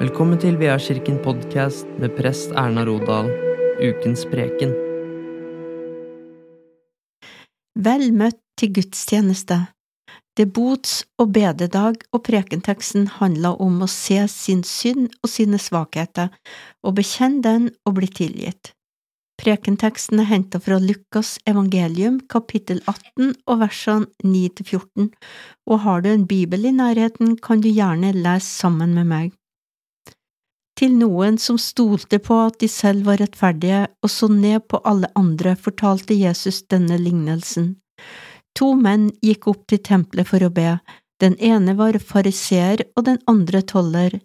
Velkommen til Veakirken podkast med prest Erna Rodal, ukens preken. Vel møtt til gudstjeneste. Det bots- og bededag, og prekenteksten handler om å se sin synd og sine svakheter, og bekjenne den og bli tilgitt. Prekenteksten er hentet fra Lukas evangelium kapittel 18 og versene 9–14, og har du en bibel i nærheten, kan du gjerne lese sammen med meg. Til noen som stolte på at de selv var rettferdige og så ned på alle andre, fortalte Jesus denne lignelsen. To menn gikk opp til tempelet for å be, den ene var fariseer og den andre toller.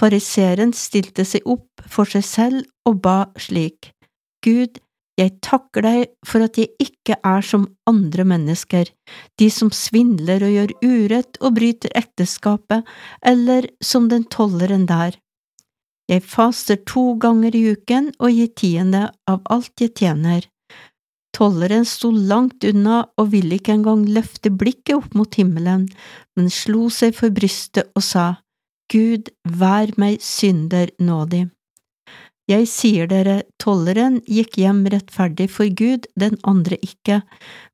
Fariseeren stilte seg opp for seg selv og ba slik. Gud, jeg takker deg for at jeg ikke er som andre mennesker, de som svindler og gjør urett og bryter ekteskapet, eller som den tolleren der. Jeg faster to ganger i uken og gir tiende av alt jeg tjener. Tolleren sto langt unna og ville ikke engang løfte blikket opp mot himmelen, men slo seg for brystet og sa, Gud, vær meg synder nådig. Jeg sier dere, tolleren gikk hjem rettferdig for Gud, den andre ikke,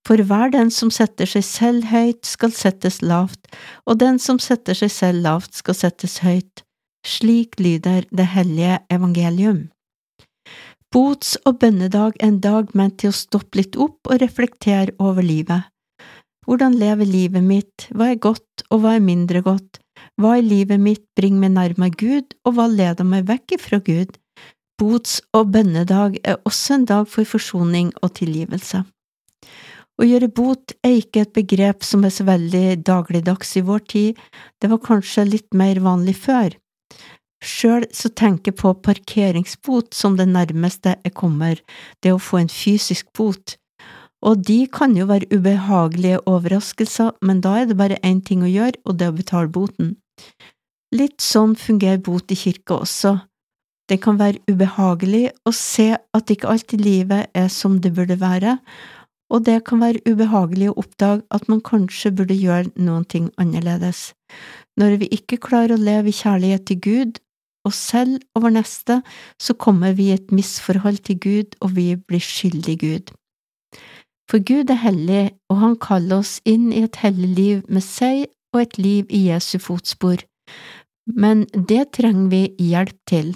for hver den som setter seg selv høyt, skal settes lavt, og den som setter seg selv lavt, skal settes høyt. Slik lyder det hellige evangelium. Bots- og bønnedag er en dag ment til å stoppe litt opp og reflektere over livet. Hvordan lever livet mitt, hva er godt og hva er mindre godt, hva i livet mitt bringer meg nærmere Gud, og hva leder meg vekk fra Gud? Bots- og bønnedag er også en dag for forsoning og tilgivelse. Å gjøre bot er ikke et begrep som er så veldig dagligdags i vår tid, det var kanskje litt mer vanlig før. Sjøl så tenker jeg på parkeringsbot som det nærmeste jeg kommer det å få en fysisk bot, og de kan jo være ubehagelige overraskelser, men da er det bare én ting å gjøre, og det er å betale boten. Litt sånn fungerer bot i kirka også. Det kan være ubehagelig å se at ikke alt i livet er som det burde være, og det kan være ubehagelig å oppdage at man kanskje burde gjøre noen ting annerledes. Når vi ikke klarer å leve i kjærlighet til Gud, oss selv og vår neste, så kommer vi i et misforhold til Gud, og vi blir skyldig Gud. For Gud er hellig, og han kaller oss inn i et hellig liv med seg og et liv i Jesu fotspor, men det trenger vi hjelp til.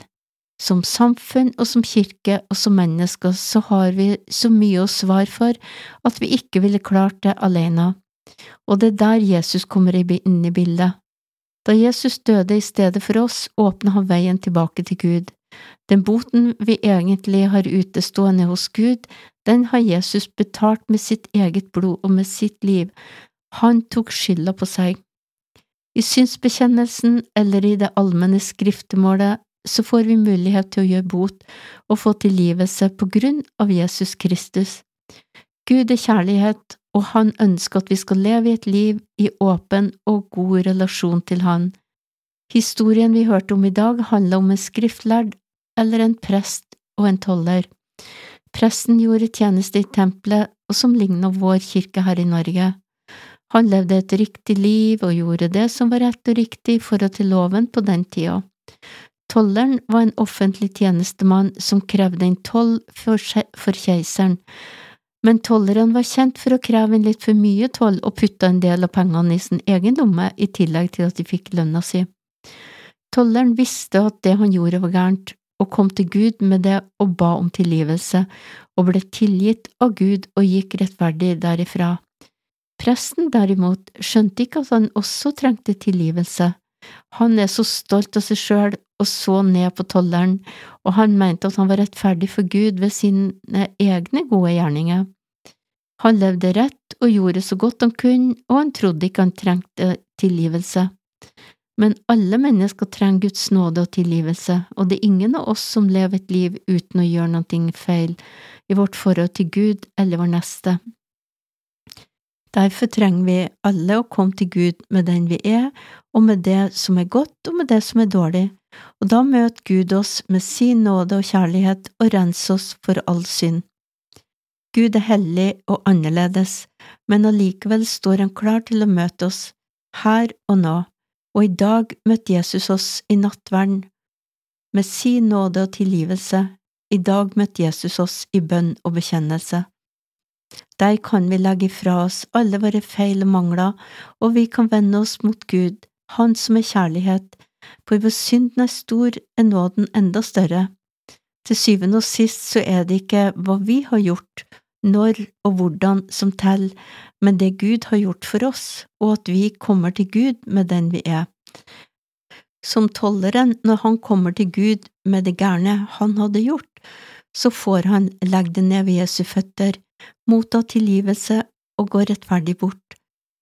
Som samfunn og som kirke og som mennesker så har vi så mye å svare for at vi ikke ville klart det alene, og det er der Jesus kommer inn i bildet. Da Jesus døde i stedet for oss, åpna han veien tilbake til Gud. Den boten vi egentlig har utestående hos Gud, den har Jesus betalt med sitt eget blod og med sitt liv. Han tok skylda på seg. I synsbekjennelsen eller i det allmenne skriftemålet så får vi mulighet til å gjøre bot og få tilgivelse på grunn av Jesus Kristus. Gud er kjærlighet, og han ønsker at vi skal leve i et liv i åpen og god relasjon til han. Historien vi hørte om i dag, handler om en skriftlærd eller en prest og en toller. Presten gjorde tjeneste i tempelet, og som lignet vår kirke her i Norge. Han levde et riktig liv og gjorde det som var rett og riktig i forhold til loven på den tida. Tolleren var en offentlig tjenestemann som krevde en toll for, for keiseren, men tolleren var kjent for å kreve inn litt for mye toll og putta en del av pengene i sin egen lomme i tillegg til at de fikk lønna si. Tolleren visste at det han gjorde var gærent, og kom til Gud med det og ba om tilgivelse, og ble tilgitt av Gud og gikk rettferdig derifra. Presten derimot skjønte ikke at han også trengte tilgivelse. Han er så stolt av seg sjøl og så ned på tolleren, og han mente at han var rettferdig for Gud ved sine egne gode gjerninger. Han levde rett og gjorde så godt han kunne, og han trodde ikke han trengte tilgivelse. Men alle mennesker trenger Guds nåde og tilgivelse, og det er ingen av oss som lever et liv uten å gjøre noe feil i vårt forhold til Gud eller vår neste. Derfor trenger vi alle å komme til Gud med den vi er, og med det som er godt og med det som er dårlig, og da møter Gud oss med sin nåde og kjærlighet og renser oss for all synd. Gud er hellig og annerledes, men allikevel står han klar til å møte oss, her og nå og i dag møtte Jesus oss i nattverden, med sin nåde og tilgivelse. I dag møtte Jesus oss i bønn og bekjennelse. Der kan vi legge fra oss alle våre feil og mangler, og vi kan vende oss mot Gud, Han som er kjærlighet, for hvor synden er stor, er nåden enda større. Til syvende og sist så er det ikke hva vi har gjort, når og hvordan som teller, men det Gud har gjort for oss, og at vi kommer til Gud med den vi er. Som tolleren, når han kommer til Gud med det gærne han hadde gjort, så får han legge det ned ved Jesu føtter, motta tilgivelse og gå rettferdig bort.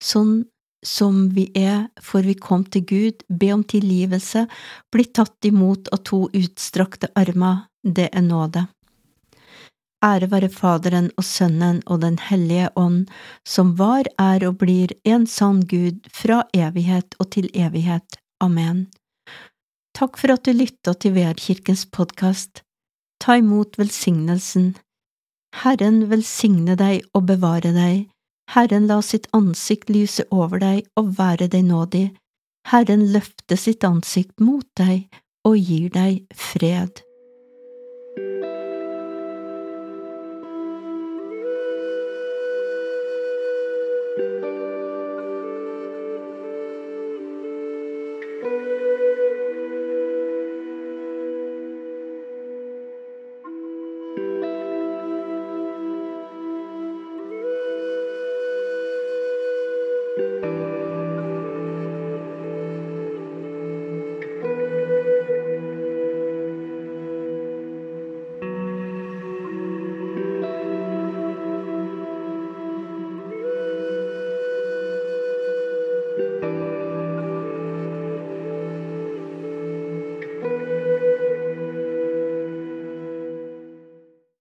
Sånn som vi er, for vi kom til Gud, be om tilgivelse, bli tatt imot av to utstrakte armer, det er nåde. Ære være Faderen og Sønnen og Den hellige ånd, som var, er og blir en sann Gud fra evighet og til evighet. Amen. Takk for at du lytta til VR-kirkens podkast. Ta imot velsignelsen. Herren velsigne deg og bevare deg. Herren la sitt ansikt lyse over deg og være deg nådig. Herren løfte sitt ansikt mot deg og gir deg fred.